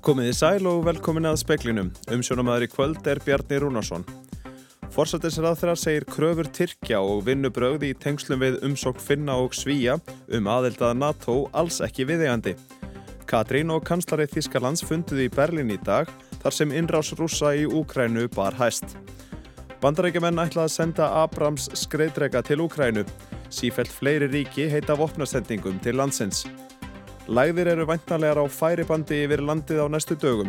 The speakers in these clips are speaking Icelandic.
Komiði sæl og velkomin að speklinum. Umsjónamaður í kvöld er Bjarni Rúnarsson. Forsættisraðþra segir kröfur Tyrkja og vinnubrögði í tengslum við umsókn Finna og Svíja um aðeldað NATO alls ekki viðegandi. Katrín og kanslarið Þískalands funduði í Berlin í dag þar sem innrás rúsa í Úkrænu bar hæst. Bandarækjumenn ætla að senda Abrams skreiðdrega til Úkrænu. Sífælt fleiri ríki heita vopnasendingum til landsins. Læðir eru væntanlegar á færibandi yfir landið á næstu dögum.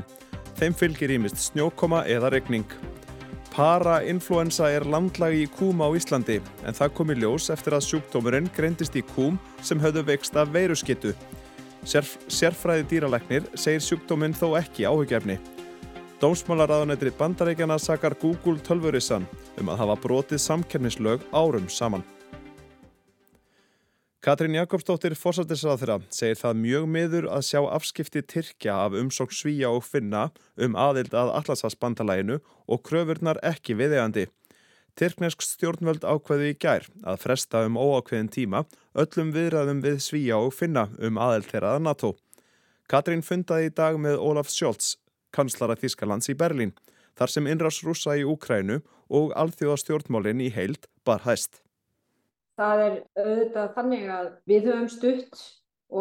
Þeim fylgir ímist snjókoma eða regning. Para-influensa er landlagi í kúm á Íslandi en það kom í ljós eftir að sjúkdómurinn greindist í kúm sem höfðu vext af veiruskittu. Sérf, sérfræði dýralegnir segir sjúkdóminn þó ekki áhugjefni. Dómsmálaráðanættrið bandarækjana sakar Google tölvurissan um að hafa brotið samkernislög árum saman. Katrín Jakobsdóttir fórsættisraðþra segir það mjög miður að sjá afskipti Tyrkja af umsók Svíja og Finna um aðild að Atlasasbandalæginu og kröfurnar ekki viðegandi. Tyrknesk stjórnvöld ákveði í gær að fresta um óákveðin tíma öllum viðræðum við Svíja og Finna um aðild þeirraða NATO. Katrín fundaði í dag með Olaf Scholz, kanslara Þískalands í Berlín, þar sem innrás rúsa í Úkrænu og alþjóðastjórnmálinn í heild bar hæst. Það er auðvitað þannig að við höfum stutt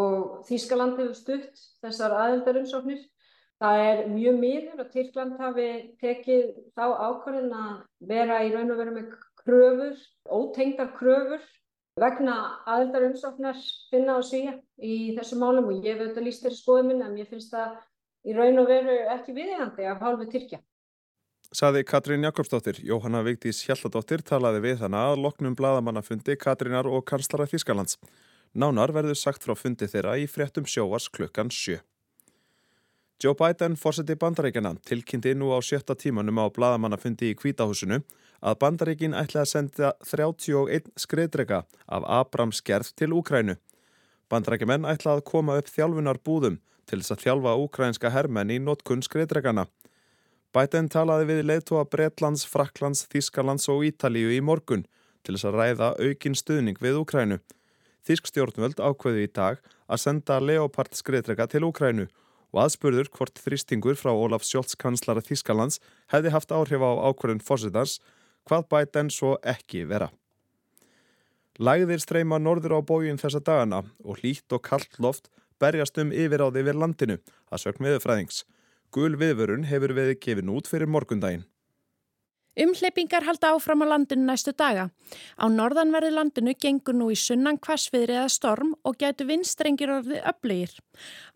og Þískaland hefur stutt þessar aðeldarumsóknir. Það er mjög miður að Tyrkland hafi tekið þá ákvörðin að vera í raun og veru með kröfur, ótengdar kröfur vegna aðeldarumsóknar finna og síja í þessu málum og ég hef auðvitað líst þeirri skoðuminn en ég finnst það í raun og veru ekki viðhandi af hálfu Tyrkja. Saði Katrín Jakobsdóttir, Jóhanna Vigdís Hjalladóttir talaði við hana að loknum bladamannafundi Katrínar og kanslara Þískalands. Nánar verður sagt frá fundi þeirra í fréttum sjóars klukkan sjö. Joe Biden fórseti bandaríkjana tilkynnti nú á sjötta tímanum á bladamannafundi í Kvítahúsinu að bandaríkin ætla að senda 31 skriðdrega af Abrams gerð til Úkrænu. Bandaríkjumenn ætla að koma upp þjálfunar búðum til þess að þjálfa úkrænska hermenn í notkun skriðdregana. Biden talaði við leiðtóa Bretlands, Fraklands, Þískalands og Ítalíu í morgun til þess að ræða aukin stuðning við Úkrænu. Þísk stjórnvöld ákveði í dag að senda Leopard skriðtreka til Úkrænu og aðspurður hvort þrýstingur frá Ólaf Sjólds kanslara Þískalands hefði haft áhrif á ákvörðun fósitans, hvað Biden svo ekki vera. Læðir streyma norður á bójun þessa dagana og hlýtt og kallt loft berjast um yfir landinu, að sögn viðfræðings. Gul viðvörun hefur veið gefin út fyrir morgundaginn. Umhleypingar halda áfram á landinu næstu daga. Á norðanverðu landinu gengur nú í sunnan kvassviðri eða storm og getur vinstrengir orðið öflegir.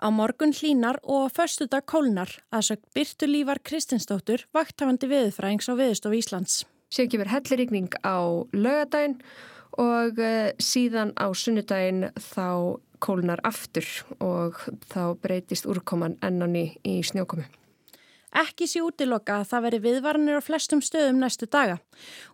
Á morgun hlínar og förstu dag kólnar að sög Byrtu Lívar Kristinsdóttur vakthafandi viðfræðings á viðstof Íslands. Sér gefur hellirikning á lögadaginn og eh, síðan á sunnudaginn þá kólnar aftur og þá breytist úrkoman ennani í snjókomi. Ekki sé útiloka að það veri viðvarnir á flestum stöðum næstu daga.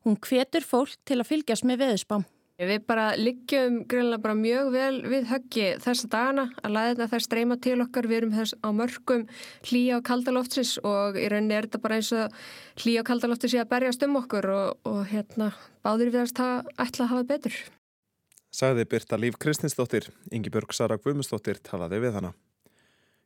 Hún hvetur fólk til að fylgjast með veðusbám. Við bara liggjum greinlega bara mjög vel við höggi þessa dagana að læðina þær streyma til okkar. Við erum þess á mörgum hlýja á kaldalóftsins og í rauninni er þetta bara eins og hlýja á kaldalóftis sé að berjast um okkur og, og hérna báður við að ætla að hafa betur sagði Birta Líf Kristinsdóttir, Ingi Björg Sara Guðmustóttir talaði við hana.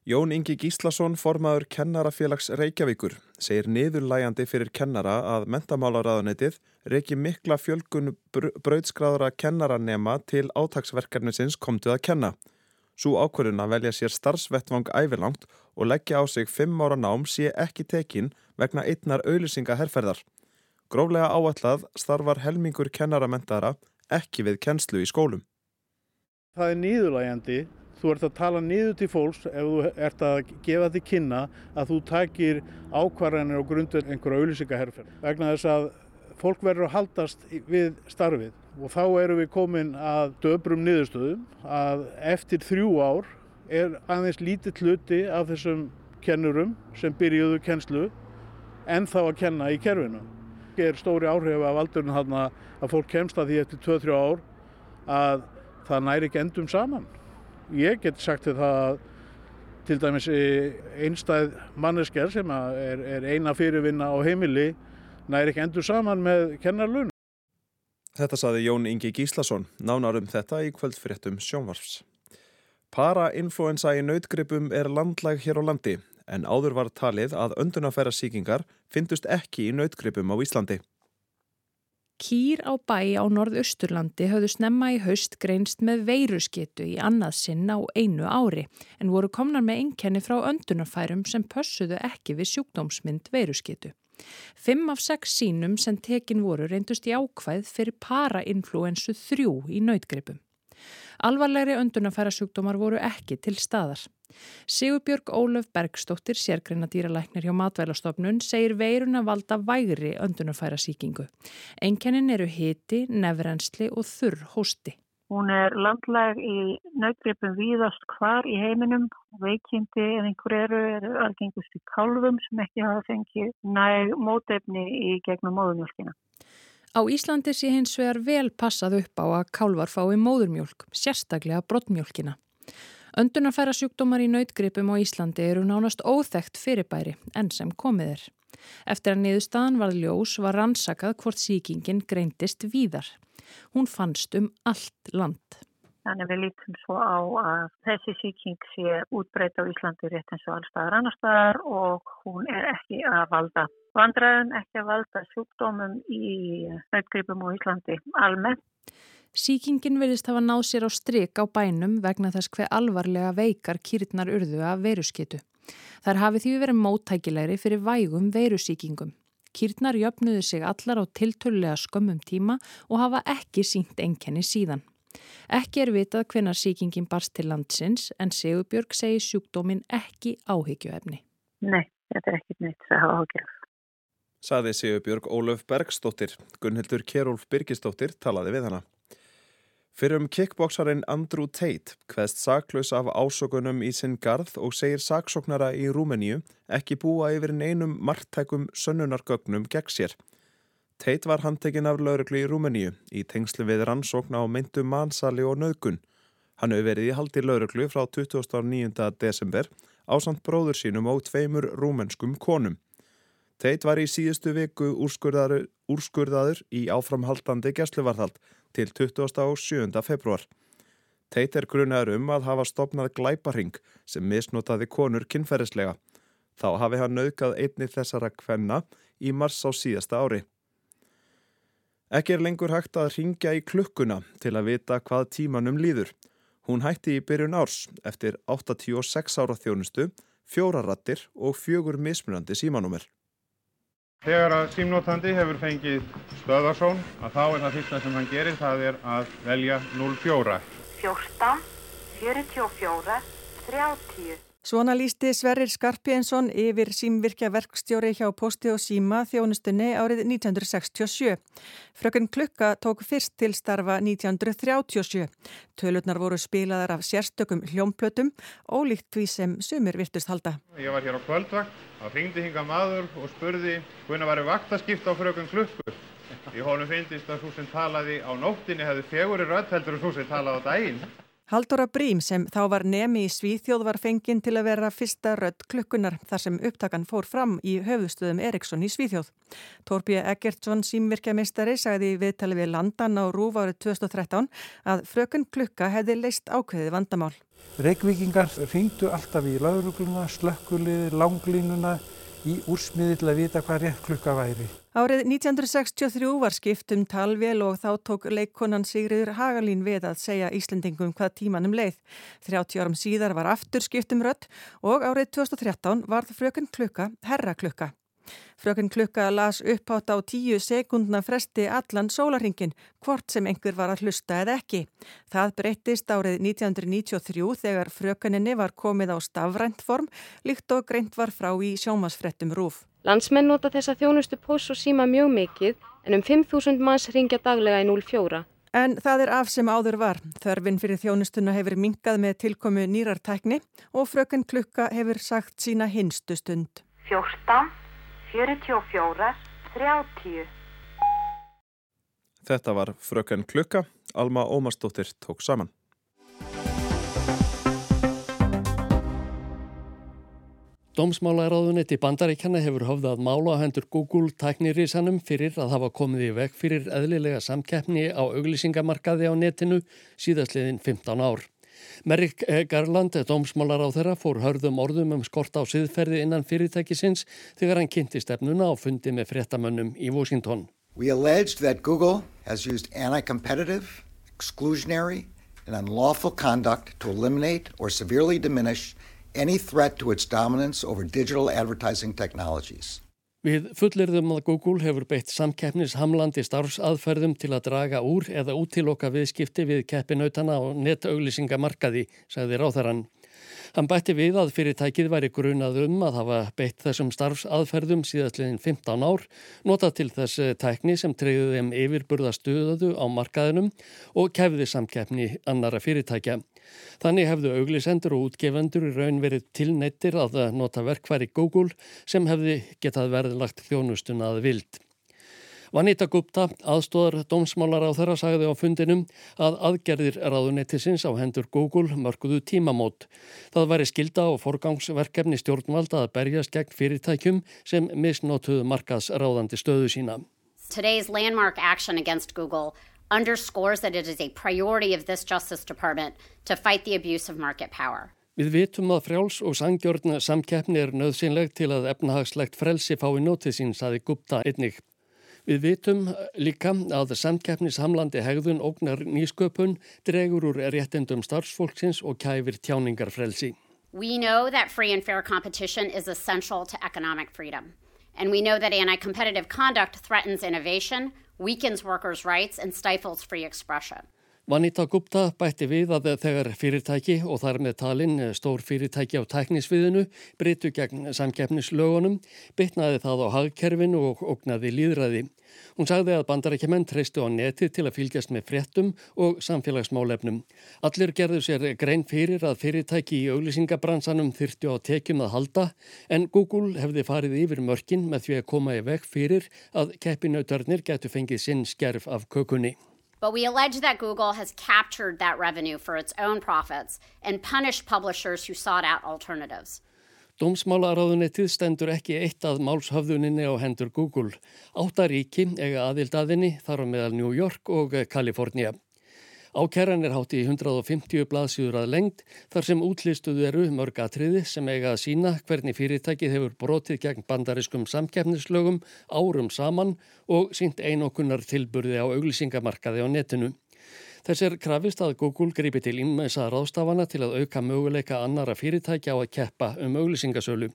Jón Ingi Gíslason, formaður kennarafélags Reykjavíkur, segir niðurlægandi fyrir kennara að mentamálaráðanetið reiki mikla fjölgun brauðskráðara kennaranema til átagsverkarnisins komtuð að kenna. Svo ákvörðun að velja sér starfsvettvang ævilangt og leggja á sig fimm ára nám sé ekki tekin vegna einnar auðlisinga herrferðar. Gróflega áallad starfar helmingur kennaramentaðara ekki við kennslu í skólum. Það er nýðulægjandi. Þú ert að tala nýðu til fólks ef þú ert að gefa þig kynna að þú takir ákvarðanir og grundur einhverja auðlýsingaherfer. Vegna þess að fólk verður að haldast við starfið og þá erum við komin að döbrum niðurstöðum að eftir þrjú ár er aðeins lítið hluti af þessum kennurum sem byrjuðu kennslu en þá að kenna í kerfinu er stóri áhrif af aldurinn að fólk kemst að því eftir 2-3 ár að það næri ekki endum saman. Ég get sagt því það til dæmis einstæð mannesker sem er, er eina fyrirvinna á heimili næri ekki endur saman með kennarlun. Þetta saði Jón Ingi Gíslason, nánarum þetta í kvöldfréttum sjónvarfs. Para-influensa í nautgripum er landlæg hér á landi en áður var talið að öndunafæra síkingar fyndust ekki í nautgripum á Íslandi. Kýr á bæ á norðausturlandi höfðu snemma í haust greinst með veirusketu í annað sinn á einu ári en voru komnar með einkenni frá öndunafærum sem pössuðu ekki við sjúkdómsmynd veirusketu. Fimm af sex sínum sem tekin voru reyndust í ákvæð fyrir parainfluensu 3 í nautgripum. Alvarlegri öndunafæra sjúkdómar voru ekki til staðar. Sigurbjörg Ólöf Bergstóttir, sérgreina dýralæknir hjá matvælastofnun, segir veirun að valda vægri öndunafæra síkingu. Enkennin eru hiti, nefrensli og þurr hósti. Hún er landlæg í nautgripum víðast hvar í heiminum. Veikindi en einhver eru eru algengust í kálfum sem ekki hafa fengið næg mótefni í gegnum móðumjölkina. Á Íslandi sé hins vegar vel passað upp á að kálvar fái móðurmjölk, sérstaklega brottmjölkina. Öndunarfæra sjúkdómar í nautgripum á Íslandi eru nánast óþægt fyrirbæri enn sem komið er. Eftir að niðurstaðan varð ljós var rannsakað hvort síkingin greindist víðar. Hún fannst um allt land. Þannig við lítum svo á að þessi síking sé útbreyta á Íslandi rétt eins og allstaðar annar staðar og hún er ekki að valda vandræðin ekki að valda sjúkdómum í nautgripum á Íslandi almennt. Sýkingin verðist hafa náð sér á stryk á bænum vegna þess hver alvarlega veikar kýrtnar urðu af veirusketu. Þar hafi því verið móttækilegri fyrir vægum veirusýkingum. Kýrtnar jöfnuðu sig allar á tiltölulega skömmum tíma og hafa ekki sínt enkenni síðan. Ekki er vitað hvenar sýkingin barst til landsins en Sigurbjörg segi sjúkdómin ekki áhyggjuefni. Nei, þetta er ekkit neitt að hafa ágjörð. Saði Sigurbjörg Ólöf Bergstóttir. Gunnhildur Kjærólf Birgistóttir talaði við hana. Fyrir um kickboksarin Andrew Tate hveðst saklaus af ásökunum í sinn garð og segir saksóknara í Rúmeníu ekki búa yfir neinum margtækum sönnunargögnum gegn sér. Tate var handtekinn af lauruglu í Rúmeníu í tengslu við rannsókn á meintu mansali og nöðgun. Hann hefur verið í haldi lauruglu frá 29. desember á samt bróður sínum og tveimur rúmenskum konum. Tate var í síðustu viku úrskurðaður, úrskurðaður í áframhaldandi gæsluvarðhald til 27. februar. Tate er grunaður um að hafa stopnað glæparhing sem misnotaði konur kynferðislega. Þá hafi hann naukað einni þessara kvenna í mars á síðasta ári. Ekki er lengur hægt að ringja í klukkuna til að vita hvað tímanum líður. Hún hætti í byrjun árs eftir 86 ára þjónustu, fjórarattir og fjögur mismunandi símanúmer. Þegar að símnótandi hefur fengið stöðarsón að þá er það fyrsta sem hann gerir það er að velja 04. 14, 44, 30. Svona lísti Sverrir Skarpjensson yfir símvirkja verkstjóri hjá Posti og Síma þjónustunni árið 1967. Fröken Klukka tók fyrst til starfa 1937. Tölurnar voru spilaðar af sérstökum hljómplötum, ólíkt því sem sumir virtust halda. Ég var hér á kvöldvakt, þá ringdi hinga maður og spurði hvernig var vaktaskipt á fröken Klukku. Í honum finnist að svo sem talaði á nóttinni hefði feguri rödd heldur og svo sem talaði á daginn. Haldóra Brím sem þá var nemi í Svíþjóð var fenginn til að vera fyrsta rödd klukkunar þar sem upptakan fór fram í höfustöðum Eriksson í Svíþjóð. Tórbjö Eggertsson símvirkjameistari sagði viðtali við landan á Rúf árið 2013 að frökun klukka hefði leist ákveðið vandamál. Reykvíkingar ringdu alltaf í laurugluna, slökkuliði, langlínuna í úrsmiði til að vita hvað rétt klukka væri. Árið 1963 var skipt um talvél og þá tók leikkonan Sigriður Hagalín við að segja Íslendingum hvað tímanum leið. 30 árum síðar var aftur skipt um rött og árið 2013 varð frökun klukka herra Frökun klukka las upphátt á tíu sekundna fresti allan sólarhingin, hvort sem einhver var að hlusta eða ekki. Það breyttist árið 1993 þegar frökuninni var komið á stafrænt form, líkt og greint var frá í sjómasfrettum rúf. Landsmenn nota þessa þjónustu pós og síma mjög mikið en um 5.000 manns ringja daglega í 04. En það er af sem áður var. Þörfin fyrir þjónustuna hefur minkað með tilkomu nýrartækni og frökun klukka hefur sagt sína hinstu stund. 14, 44, 30. Þetta var fröken klukka, Alma Ómarsdóttir tók saman. Dómsmálaráðunetti bandaríkjana hefur höfðað mála á hendur Google tæknirísanum fyrir að hafa komið í veg fyrir eðlilega samkeppni á auglýsingamarkaði á netinu síðastliðin 15 ár. Merrick Garland, dómsmálar á þeirra, fór hörðum orðum um skort á siðferði innan fyrirtækisins þegar hann kynnti stefnuna á fundi með fréttamönnum í Washington. We alleged that Google has used anti-competitive, exclusionary, and unlawful conduct to eliminate or severely diminish any threat to its dominance over digital advertising technologies. Við fullirðum að Google hefur beitt samkeppnis hamlandi starfsaðferðum til að draga úr eða útiloka viðskipti við keppinautana á netauglýsingamarkaði, sagði ráþarann. Hann bætti við að fyrirtækið væri grunað um að hafa beitt þessum starfsaðferðum síðastliðin 15 ár, nota til þess eh, tækni sem treyði þeim yfirburðastuðuðu á markaðinum og kefði samkeppni annara fyrirtækja. Þannig hefðu auglisendur og útgefendur í raun verið tilneittir að nota verkværi Google sem hefði getað verðlagt þjónustuna að vild. Vanita Gupta, aðstóðar dómsmálar á þeirra, sagði á fundinum að aðgerðir ráðunettisins á hendur Google mörguðu tímamót. Það væri skilda og forgangsverkefni stjórnvalda að berjast gegn fyrirtækjum sem misnótuðu markaðs ráðandi stöðu sína. Today's landmark action against Google underscores that it is a priority of this Justice Department to fight the abuse of market power. Við vitum að frjáls og sangjörn samkeppni er nöðsynleg til að efnahagslegt frelsi fái nótið sín, saði Gupta einnig. Við vitum líka að samkeppnishamlandi hegðun ógnar nýsköpun dregur úr réttendum starfsfólksins og kæfir tjáningarfrelsi. We know that free and fair competition is essential to economic freedom. And we know that anti-competitive conduct threatens innovation, weakens workers' rights and stifles free expression. Vanita Gupta bætti við að þegar fyrirtæki og þar með talin stór fyrirtæki á tæknisviðinu breytu gegn samkeppnislögunum, bytnaði það á hagkerfinu og ógnaði líðræði. Hún sagði að bandarækjumenn treystu á neti til að fylgjast með fréttum og samfélagsmálefnum. Allir gerðu sér grein fyrir að fyrirtæki í auglýsingabransanum þyrtju á tekjum að halda en Google hefði farið yfir mörkin með því að koma í veg fyrir að keppinautarnir getu fengið sinn skerf af kökunni. But we allege that Google has captured that revenue for its own profits and punished publishers who sought out alternatives. Dómsmálaráðunettið stendur ekki eitt að málshöfðuninni á hendur Google. Áttaríki eiga aðildaðinni þar á meðal New York og Kalifornia. Ákerran er hátt í 150 blaðsjúður að lengt þar sem útlistuðu eru mörg atriði sem eiga að sína hvernig fyrirtækið hefur brotið gegn bandariskum samkeppnislögum árum saman og sínt einokunar tilburði á auglýsingamarkaði á netinu. Þess er krafist að Google gripi til innmessa ráðstafana til að auka möguleika annara fyrirtækja á að keppa um auglýsingasölu.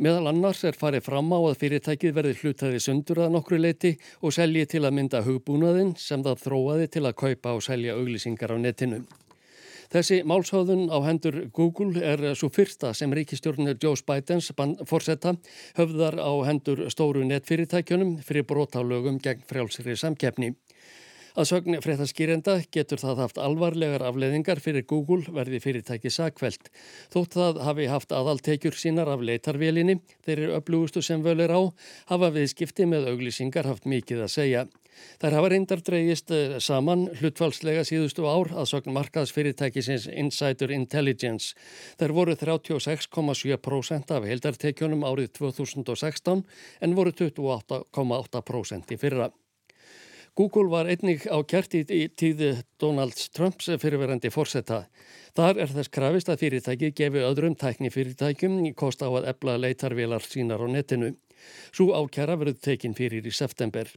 Meðal annars er farið fram á að fyrirtækið verði hlutaði sundur að nokkru leiti og selji til að mynda hugbúnaðinn sem það þróaði til að kaupa og selja auglýsingar á netinu. Þessi málsháðun á hendur Google er svo fyrsta sem ríkistjórnir Joe Bidens fórsetta höfðar á hendur stóru netfyrirtækjunum fyrir brótálögum gegn frjálsri samkeppni. Að sögn fréttaskýrenda getur það haft alvarlegar afleðingar fyrir Google verði fyrirtæki sakveld. Þótt það hafi haft aðaltekjur sínar af leitarvélinni, þeir eru öflugustu sem völir á, hafa viðskipti með auglýsingar haft mikið að segja. Þær hafa reyndar dreyjist eh, saman hlutfalslega síðustu ár að sögn markaðsfyrirtækisins Insider Intelligence. Þær voru 36,7% af heldartekjunum árið 2016 en voru 28,8% í fyrra. Google var einnig á kjart í tíði Donalds Trumps fyrirverandi fórsetta. Þar er þess krafist að fyrirtæki gefi öðrum tækni fyrirtækjum kost á að ebla leitarvélar sínar á netinu. Svo ákjara verður tekin fyrir í september.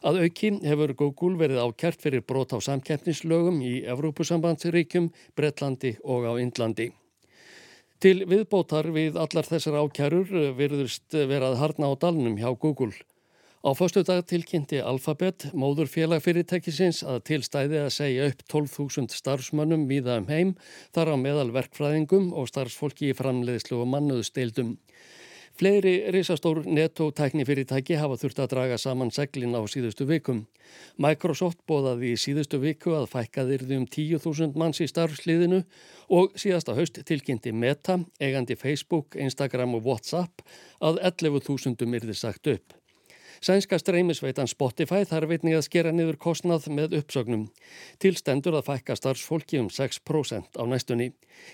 Að auki hefur Google verið ákjart fyrir brot á samkeppnislögum í Evrópusambandsríkjum, Breitlandi og á Indlandi. Til viðbótar við allar þessar ákjærur verðurst verað harna á dalnum hjá Google. Á fyrstu dag tilkynnti Alphabet, móðurfélag fyrirtækisins, að tilstæði að segja upp 12.000 starfsmönnum viða um heim, þar á meðal verkfræðingum og starfsfólki í framleiðslu og mannuðsteildum. Fleiri risastór netto-tækni fyrirtæki hafa þurft að draga saman seglin á síðustu vikum. Microsoft bóðaði í síðustu viku að fækkaðirði um 10.000 manns í starfsliðinu og síðasta haust tilkynnti Meta, eigandi Facebook, Instagram og WhatsApp að 11.000 yrði sagt upp. Sænska streymisveitan Spotify þarf einnig að skera niður kostnað með uppsögnum. Tilstendur að fækka starfsfólki um 6% á næstunni.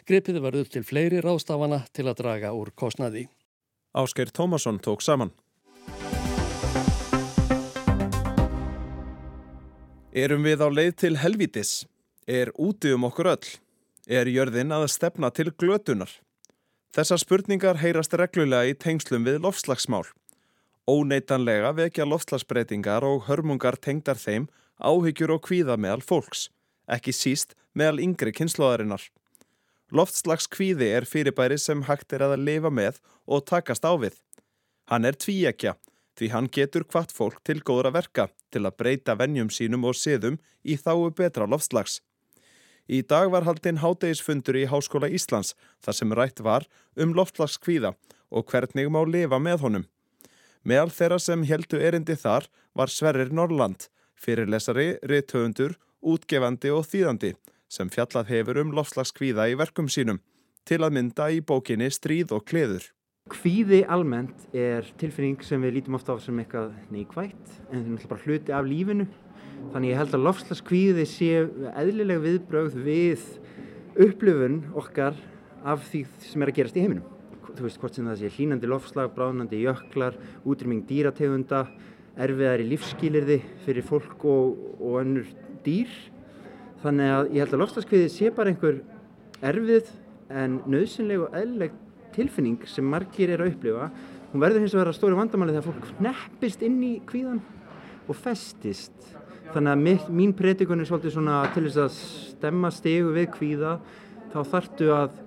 Gripið verður til fleiri rástafana til að draga úr kostnaði. Ásker Tómasson tók saman. Erum við á leið til helvítis? Er úti um okkur öll? Er jörðin að stefna til glötunar? Þessar spurningar heyrast reglulega í tengslum við lofslagsmál. Óneitanlega vekja lofslagsbreytingar og hörmungar tengdar þeim áhyggjur og kvíða meðal fólks, ekki síst meðal yngri kynnslóðarinnar. Loftslagskvíði er fyrirbæri sem hægt er að lifa með og takast á við. Hann er tvíekja því hann getur hvart fólk til góðra verka til að breyta vennjum sínum og siðum í þáu betra loftslags. Í dag var haldinn hádegisfundur í Háskóla Íslands þar sem rætt var um loftslagskvíða og hvernig má lifa með honum. Meðal þeirra sem heldu erindi þar var Sverrir Norrland, fyrirlesari, rithöfundur, útgefandi og þýðandi sem fjallað hefur um loftslagskvíða í verkum sínum til að mynda í bókinni Stríð og kleður. Kvíði almennt er tilfinning sem við lítum ofta á sem eitthvað neikvægt en það er bara hluti af lífinu. Þannig ég held að lofslagskvíði sé eðlilega viðbrögð við upplöfun okkar af því sem er að gerast í heiminum. Þú veist hvort sem það sé hlínandi lofslag, bráðnandi jöklar, útrýming dýrategunda, erfiðar í lífskýlirði fyrir fólk og, og önnur dýr. Þannig að ég held að lofslagskvíði sé bara einhver erfið en nöðsynleg og eðlileg tilfinning sem margir er að upplifa hún verður hins vegar að stóri vandamáli þegar fólk neppist inn í kvíðan og festist þannig að mitt, mín predikun er svolítið svona til þess að stemma stegu við kvíða þá þartu að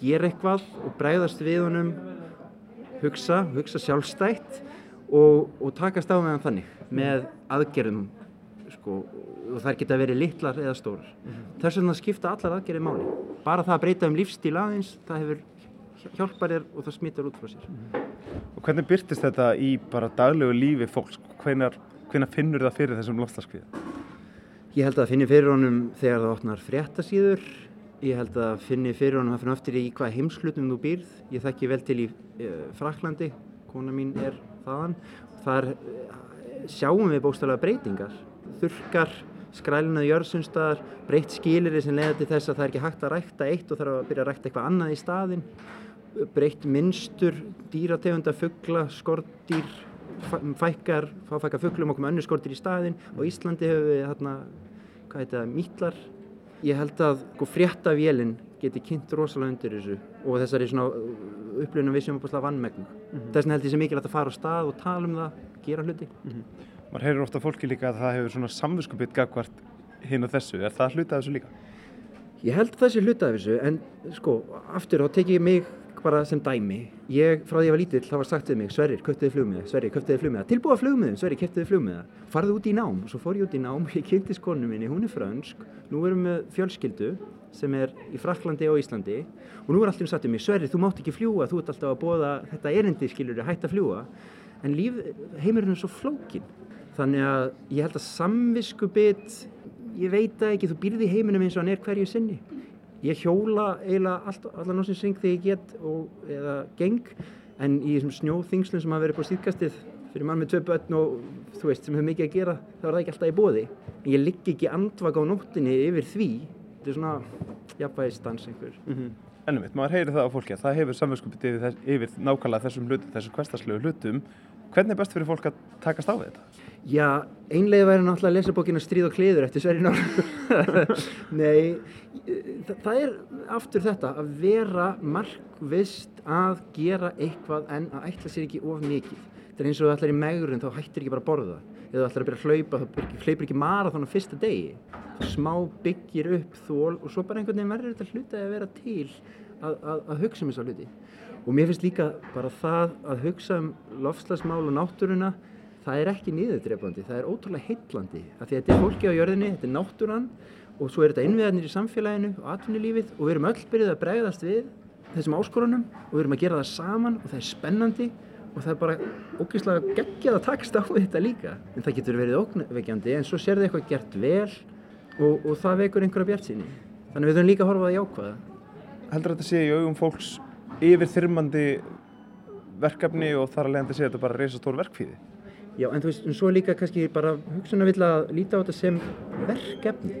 gera eitthvað og bregðast við honum hugsa, hugsa sjálfstætt og, og takast á meðan þannig með aðgerðum sko, og þær geta verið litlar eða stórar mm -hmm. þess vegna skipta allar aðgerðið máli bara það að breyta um lífstíl aðeins það hefur hjálpar þér og það smittar út frá sér. Og hvernig byrtist þetta í bara daglegu lífi fólks? Hvenar, hvenar finnur það fyrir þessum lofslaskviða? Ég held að það finnir fyrir honum þegar það opnar fréttasíður. Ég held að það finnir fyrir honum að finna eftir í hvað heimslutum þú býrð. Ég þekki vel til í e, Fraklandi, kona mín er þaðan. Þar e, sjáum við bókstæðlega breytingar. Þurkar, skrælinaði jörgsunstaðar, breytt skilir sem leiða til þess að það er ekki hægt að rækta eitt og þarf að byrja að rækta eitthvað annað í staðin breytt minnstur dýrategunda, fuggla, skortýr fækkar, fáfækkar fugglum og koma önnur skortýr í staðin og Íslandi hefur við hérna, hvað heit það, mítlar ég held að sko, fréttavélinn geti kynnt rosalega undir þessu og þessari svona upplunum við sem er búin að vannmegna mm -hmm. þess vegna held ég sem mikilvægt að fara á stað og tala um það, gera hluti mm -hmm. Már heyrir ofta fólki líka að það hefur svona samvinskupitt gagvart hinn og þessu, er það hlutað þessu líka? Ég held það sé hlutað þessu en sko, aftur þá tek ég mig bara sem dæmi. Ég frá því að ég var lítill þá var sagt við mig Sverrir, köptiði flugmiða, Sverrir, köptiði flugmiða. Tilbúa flugmiðum, Sverrir, köptiði flugmiða. Farðu út í nám. Og svo fór ég út í nám ég kynntist konu minni, hún er fransk nú erum við fjölskyldu sem er í Fraklandi og Íslandi. Og nú er alltaf sagt um mig, Sverrir, þú mátt ekki fljúa þú ert alltaf að bóða þetta erindi, skilur hætt að fljúa en líf, heimurinn er svo flókin þannig að ég held að samvisku bit ég veit að ekki, þú býrði heiminum eins og hann er hverju sinni ég hjóla eiginlega allar náttúrulega syng þegar ég get og, eða geng en í þessum snjóþingslun sem hafa verið på síðkastið fyrir mann með tvei börn og þú veist sem hefur mikið að gera þá er það ekki alltaf í bóði en ég ligg ekki andvaka á nóttinni yfir því þetta er svona jafnvægistans einhver mm -hmm. Ennum mitt, maður heyri það á fólki að það hefur samverðskupið yfir, yfir nákvæmlega þessum hlutum, þessum hverstarslegu hlutum hvernig er best fyrir fólk að takast á við þetta? Já, einlega væri náttúrulega að lesa bókina Stríð og kliður eftir Sverri Nór Nei, það, það er aftur þetta að vera markvist að gera eitthvað en að ætla sér ekki of mikið. Þetta er eins og það ætlar í megrun þá hættir ekki bara að borða. Eða það ætlar að byrja að hlaupa þá hleypur ekki marathón á fyrsta degi. Það smá byggir upp þól og svo bara einhvern veginn verður þetta hluti að vera til að, að, að hugsa um þessa hluti. Og mér finnst líka bara það að hugsa um lofslagsmál og náttúruna það er ekki niðurdrefandi, það er ótrúlega heitlandi af því að þetta er fólki á jörðinni, þetta er náttúran og svo er þetta innviðarnir í samfélaginu og atvinnulífið og við erum öll byrjuð að bregðast við þessum áskorunum og við erum að gera það saman og það er spennandi og það er bara ógeðslega geggjað að takast á þetta líka. En það getur verið ógnveikjandi en svo sér þið eitthvað gert vel og, og það vekur einhverja bjart síni þannig við þurfum líka að horfa það í ákvaða Heldur þetta sé í augum fólks yfir þyrmandi verkefni og þar að leiðandi sé þetta bara reysa stór verkfíði Já, en þú veist, en svo líka kannski bara hugsunna vill að líta á þetta sem verkefni.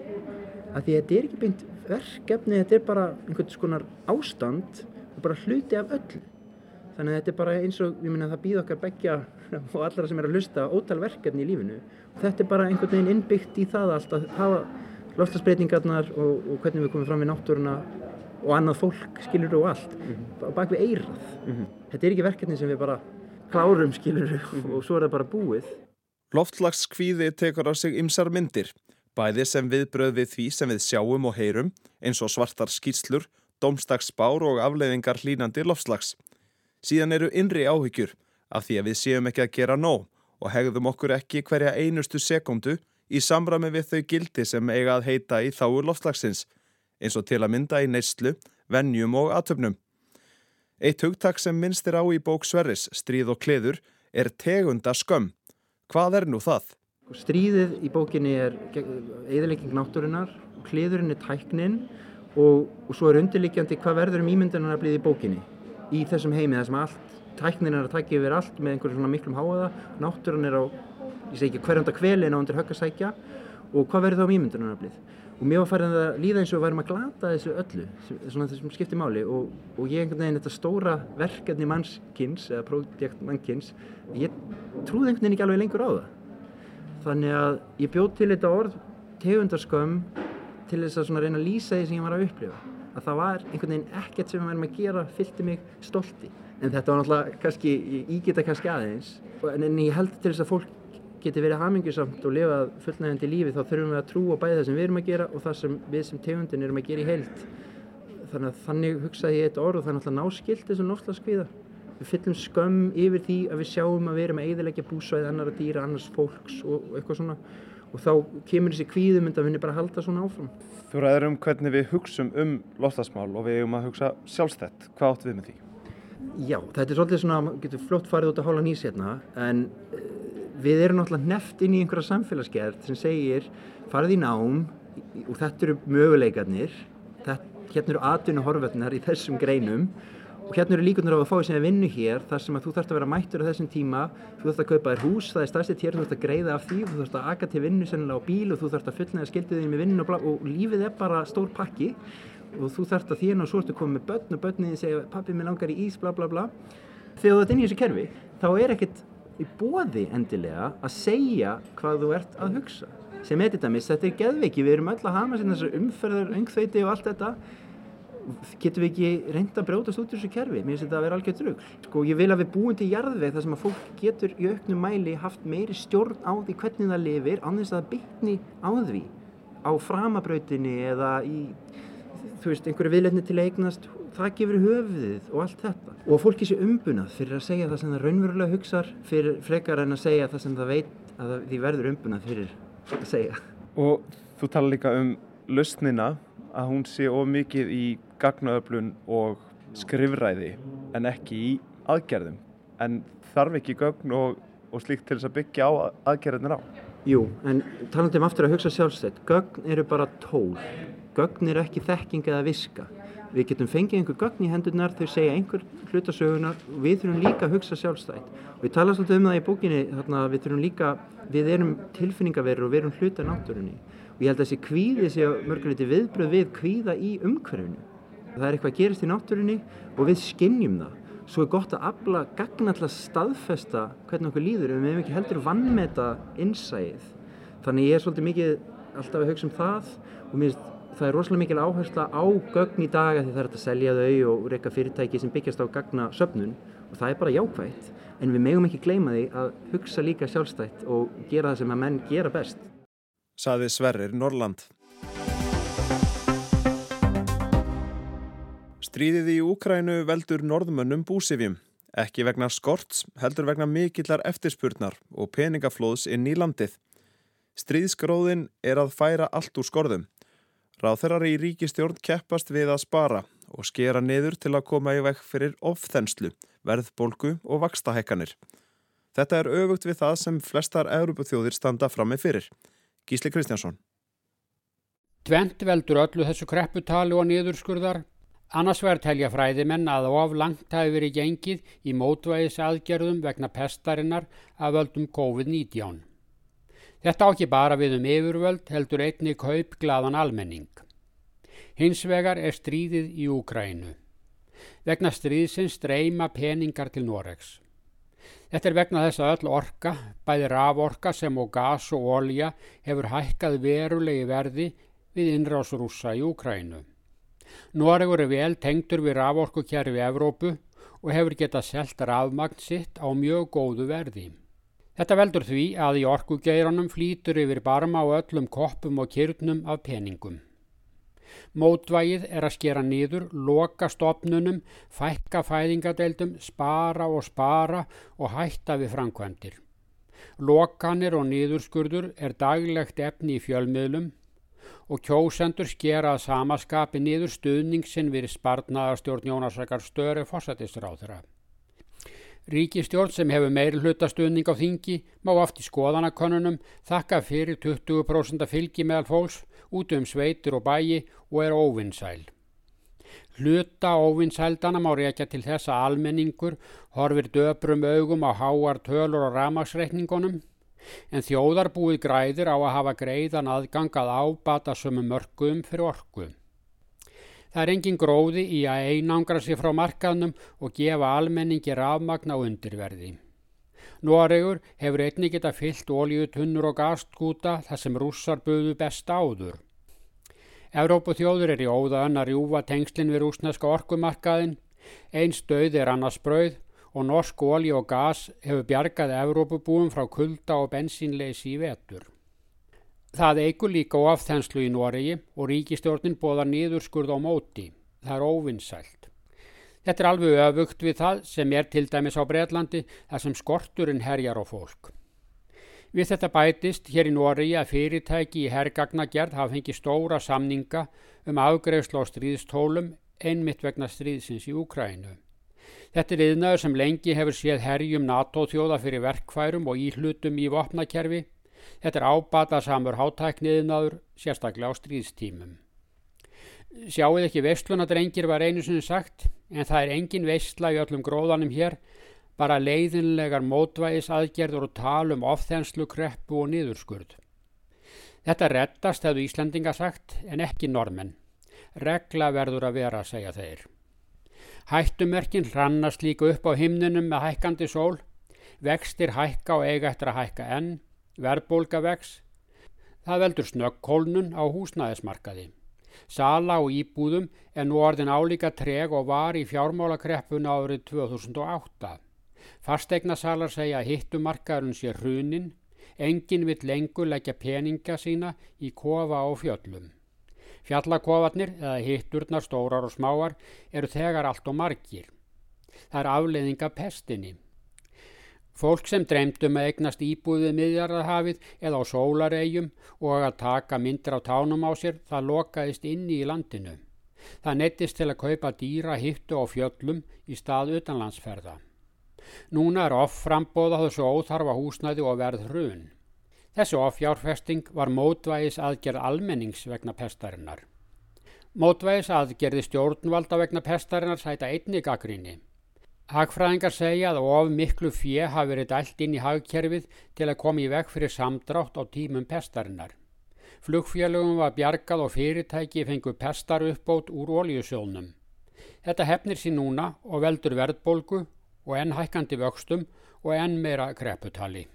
Af því að þetta er ekki beint verkefni, þetta er bara einhvern skonar ástand og bara hluti af öllu. Þannig að þetta er bara eins og, ég minna, það býð okkar begja og allra sem er að hlusta ótal verkefni í lífinu. Þetta er bara einhvern veginn innbyggt í það allt að hafa lofslagsbreytingarnar og, og hvernig við komum fram í náttúruna og annað fólk skilur og allt mm -hmm. bak við eirað. Mm -hmm. Þetta er ekki verkefni sem við bara klárum skilur og svo er það bara búið. Loftslagskvíði tekur á sig ymsar myndir, bæði sem viðbröð við því sem við sjáum og heyrum eins og svartar skýrslur, domstagsbár og afleiðingar hlínandi loftslags. Síðan eru innri áhyggjur af því að við séum ekki að gera nóg og hegðum okkur ekki hverja einustu sekundu í samrami við þau gildi sem eiga að heita í þáu loftslagsins eins og til að mynda í neyslu, vennjum og atöfnum. Eitt hugtak sem minnstir á í bók Sverris, Stríð og kleður, er tegunda skömm. Hvað er nú það? Stríðið í bókinni er eðilegging náttúrunar, kleðurinn er tæknin og, og svo er undirliggjandi hvað verður um ímyndunar að bliði í bókinni. Í þessum heimi þar sem allt, tæknin er að tækja yfir allt með einhverjum svona miklum háaða, náttúrun er á, ég segi ekki hverjanda kvelin á undir höggasækja og hvað verður þá um ímyndunar að blið? Og mér var farin að líða eins og við værum að glata þessu öllu, svona þessum skipti máli. Og, og ég einhvern veginn þetta stóra verkefni mannskins eða projekt mannkins, ég trúði einhvern veginn ekki alveg lengur á það. Þannig að ég bjóð til þetta orð tegundarskömm til þess að reyna að lýsa því sem ég var að upplifa. Að það var einhvern veginn ekkert sem við værum að gera fylgti mig stolti. En þetta var náttúrulega kannski, ég geta kannski aðeins. En ég held til þess að fólk geti verið hamingjusamt og lifað fullnægandi lífi þá þurfum við að trúa bæði það sem við erum að gera og það sem við sem tegundin erum að gera í heilt. Þannig að þannig hugsaði ég eitt orð og það er náttúrulega náskilt þessum náttúrulega Við fyllum skömm yfir því að við sjáum að við erum að eiðilegja búsvæði annara dýra, annars fólks og eitthvað svona og þá kemur þessi kvíðumund að við bara halda svona áfram. Þú ræður um hvernig við hugsum um loftasmál og við erum að hugsa sjálfstætt. Hvað áttu við með því? Já, þetta er svolítið svona, getur flott farið út að hála nýs hérna en við erum náttúrulega neft inn í einhverja samfélagsgerð sem segir farið í nám og þetta eru möguleikarnir. Þetta, hérna eru atvinnu horföldnar í þessum greinum. Og hérna eru líkunar á að fá sem er vinnu hér þar sem að þú þarfst að vera mættur á þessum tíma þú þarfst að kaupa þér hús, það er stærstitt hér þú þarfst að greiða af því, þú þarfst að aga til vinnu sennilega á bíl og þú þarfst að fullnæða skildið þig með vinnu og, og lífið er bara stór pakki. Og þú þarfst að þérna og svo ertu komið með börn og börniðin segja pappi minn langar í ís bla bla bla. Þegar þú ert inn í þessu kerfi þá er ekkert í bóði endilega að segja hvað þú ert að hugsa. Sem er þetta mis, þetta er geðveiki, við erum öll að hama þessar umferðar, öngþveiti og allt þetta. Getum við ekki reynda að brótast út í þessu kerfi, mér finnst þetta að vera algjör drögl sko ég vil að við búum til jarðveg þar sem að fólk getur í auknum mæli haft meiri stjórn á því hvernig það lifir annars að bytni á því. Á framabrautinni eða í þú veist, einhverju viðlefni til eignast það gefur höfuðið og allt þetta. Og fólki sé umbunað fyrir að segja það sem það raunverulega hugsar fyrir frekar en að segja það sem það veit að því verður umbunað fyrir að segja. Og þú tala líka um lausnina að hún sé of mikið í gagnaöflun og skrifræði en ekki í aðgerðum. En þarf ekki gögn og, og slíkt til þess að byggja á aðgerðinir á? Jú, en talandum aftur að hugsa sjálfstætt. Gögn eru bara tól. Gögn eru ekki þekking eða viska við getum fengið einhver gögn í hendurnar þau segja einhver hlutasögunar og við þurfum líka að hugsa sjálfstætt. Og við tala svolítið um það í bókinni þarna við þurfum líka, við erum tilfinningaverður og við erum hluta náttúrunni. Og ég held að þessi kvíði sé mörguleiti viðbröð við kvíða í umhverfinu. Það er eitthvað að gerast í náttúrunni og við skinnjum það. Svo er gott að afla gagna alltaf staðfesta hvernig okkur líður en við hefum ekki heldur vannmeta innsæð þannig ég er svolítið mikið alltaf að hugsa um það og mér það er rosalega mikil áhersla á gögn í dag að því það er að selja þau og reyka fyrirtæki sem byggjast á gagna söpnun og það er bara jákvægt en við megum ekki gleyma því að hugsa líka sjálfstætt og gera það sem að menn gera best. Saði Sverrir Norrland. Stríðið í Úkrænu veldur norðmönnum búsifjum. Ekki vegna skorts, heldur vegna mikillar eftirspurnar og peningaflóðs inn í landið. Stríðskróðin er að færa allt úr skorðum. Ráþeirar í ríkistjórn keppast við að spara og skera niður til að koma í vekk fyrir ofþenslu, verðbólgu og vakstahekkanir. Þetta er öfugt við það sem flestar Európaþjóðir standa fram með fyrir. Gísli Kristjánsson. Tvent veldur öllu þessu krepputali og niðurskurðar. Annars verður telja fræðimenn að of langt hafi verið gengið í mótvæðis aðgerðum vegna pestarinnar af völdum COVID-19. Þetta á ekki bara við um yfirvöld heldur einni kaup glaðan almenning. Hins vegar er stríðið í Úkrænu. Vegna stríðsins streyma peningar til Noregs. Þetta er vegna þess að öll orka, bæði raforka sem og gas og olja hefur hækkað verulegi verði við innrás rúsa í Úkrænu. Noregur er vel tengtur við raforkukerfi Evrópu og hefur getað selt rafmagn sitt á mjög góðu verði. Þetta veldur því að í orkugeiranum flýtur yfir barma á öllum koppum og kyrnum af peningum. Mótvægið er að skera nýður, loka stopnunum, fækka fæðingadeildum, spara og spara og hætta við framkvæmdir. Lokanir og nýðurskurður er daglegt efni í fjölmiðlum og kjósendur skera að samaskapi nýður stuðningsin við spartnaðarstjórn Jónasakar Störi þeirra. Ríkistjórn sem hefur meiri hlutastuðning á þingi má oft í skoðanakonunum þakka fyrir 20% fylgi meðal fólks út um sveitur og bæi og er óvinnsæl. Hluta óvinnsældana má reykja til þess að almenningur horfir döbrum augum á háar tölur og ramagsreikningunum en þjóðarbúið græðir á að hafa greiðan aðgangað ábata sömu mörgum fyrir orku. Það er engin gróði í að einangra sig frá markaðnum og gefa almenningi rafmagna undirverði. Noregur hefur einni geta fyllt ólíutunnur og gastgúta þar sem rússar buðu best áður. Evrópu þjóður er í óða önnar júfa tengslinn við rúsneska orkumarkaðin, einn stöð er annars brauð og norsk ólí og gas hefur bjargað Evrópubúum frá kulda og bensínleysi í vetur. Það eigur líka of þenslu í Noregi og ríkistjórnin bóðar nýðurskurð á móti. Það er óvinnsælt. Þetta er alveg öfugt við það sem er til dæmis á Breitlandi þar sem skorturinn herjar á fólk. Við þetta bætist hér í Noregi að fyrirtæki í herrgagnagerð hafa fengið stóra samninga um afgreifslu á stríðstólum einmitt vegna stríðsins í Úkrænu. Þetta er yðnaður sem lengi hefur séð herjum NATO-þjóða fyrir verkfærum og íhlutum í vopnakerfi Þetta er ábatasamur hátækniðinaður, sérstaklega á stríðstímum. Sjáuð ekki vestlunadrengir var einu sinni sagt, en það er engin vestla í öllum gróðanum hér, bara leiðinlegar mótvægis aðgerður og talum ofþenslu, kreppu og niðurskurð. Þetta rettast hefðu Íslandinga sagt, en ekki normenn. Regla verður að vera, segja þeir. Hættumerkin hrannast líka upp á himnunum með hækkandi sól, vextir hækka og eiga eftir að hækka enn, Verðbólga vex. Það veldur snögghólnun á húsnæðismarkaði. Sala á íbúðum er nú orðin álíka treg og var í fjármálakreppuna árið 2008. Fastegnasalar segja að hittumarkaðurinn sé hrunin, engin vill lengur leggja peninga sína í kofa á fjöllum. Fjallakofarnir, eða hitturnar stórar og smáar, eru þegar allt og margir. Það er afleiðinga pestinni. Fólk sem dreymdum að eignast íbúðið miðjarðarhafið eða á sólaregjum og að taka myndir á tánum á sér, það lokaðist inni í landinu. Það nettist til að kaupa dýra hittu á fjöllum í stað utanlandsferða. Núna er offframbóða þessu óþarfa húsnæði og verð hrun. Þessu offjárfesting var mótvægis aðgerð almennings vegna pestarinnar. Mótvægis aðgerði stjórnvalda vegna pestarinnar sæta einni gaggríni. Hagfræðingar segja að of miklu fjö hafi verið dælt inn í hagkerfið til að koma í veg fyrir samdrátt á tímum pestarinnar. Flugfélögum var bjargað og fyrirtæki fengu pestar uppbót úr ólíusjónum. Þetta hefnir sín núna og veldur verðbolgu og enn hækkandi vöxtum og enn meira kreputali.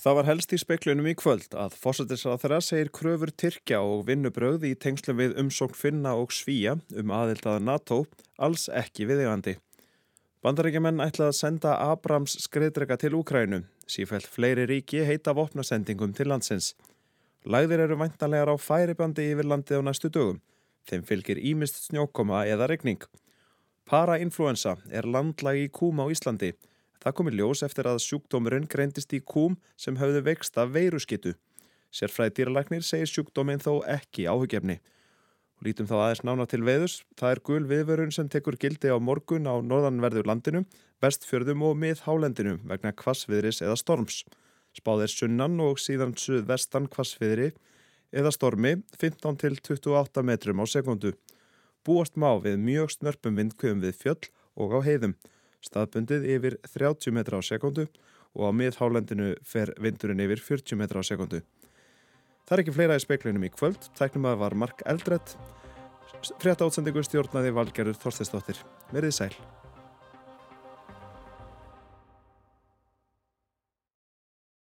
Það var helst í speiklunum í kvöld að fósættisrað þeirra segir kröfur Tyrkja og vinnubröð í tengslum við umsókn Finna og Svíja um aðildaða NATO alls ekki viðegandi. Bandaríkjumenn ætlaði að senda Abrams skreiðdrega til Úkrænu. Sífælt fleiri ríki heita vopnasendingum til landsins. Læðir eru væntanlegar á færibandi yfir landið á næstu dögum. Þeim fylgir ímist snjókoma eða regning. Parainfluensa er landlag í kúm á Íslandi. Það komi ljós eftir að sjúkdómurinn greindist í kúm sem höfðu vext af veiruskittu. Sérfræði dýralagnir segir sjúkdóminn þó ekki áhugjefni. Lítum þá aðeins nána til veðus. Það er gul viðvörun sem tekur gildi á morgun á norðanverðu landinu, vestfjörðum og miðhálendinu vegna kvassviðris eða storms. Spáð er sunnan og síðan suðvestan kvassviðri eða stormi 15 til 28 metrum á sekundu. Búast má við mjög snörpum vindkjöfum við fjöll og á heiðum. Staðbundið yfir 30 metra á sekundu og á miðhálendinu fer vindurinn yfir 40 metra á sekundu. Það er ekki fleira í speiklinum í kvöld, tæknum að var Mark Eldredd, frétta átsendingu stjórnaði Valgerður Þorsteinsdóttir. Verðið sæl.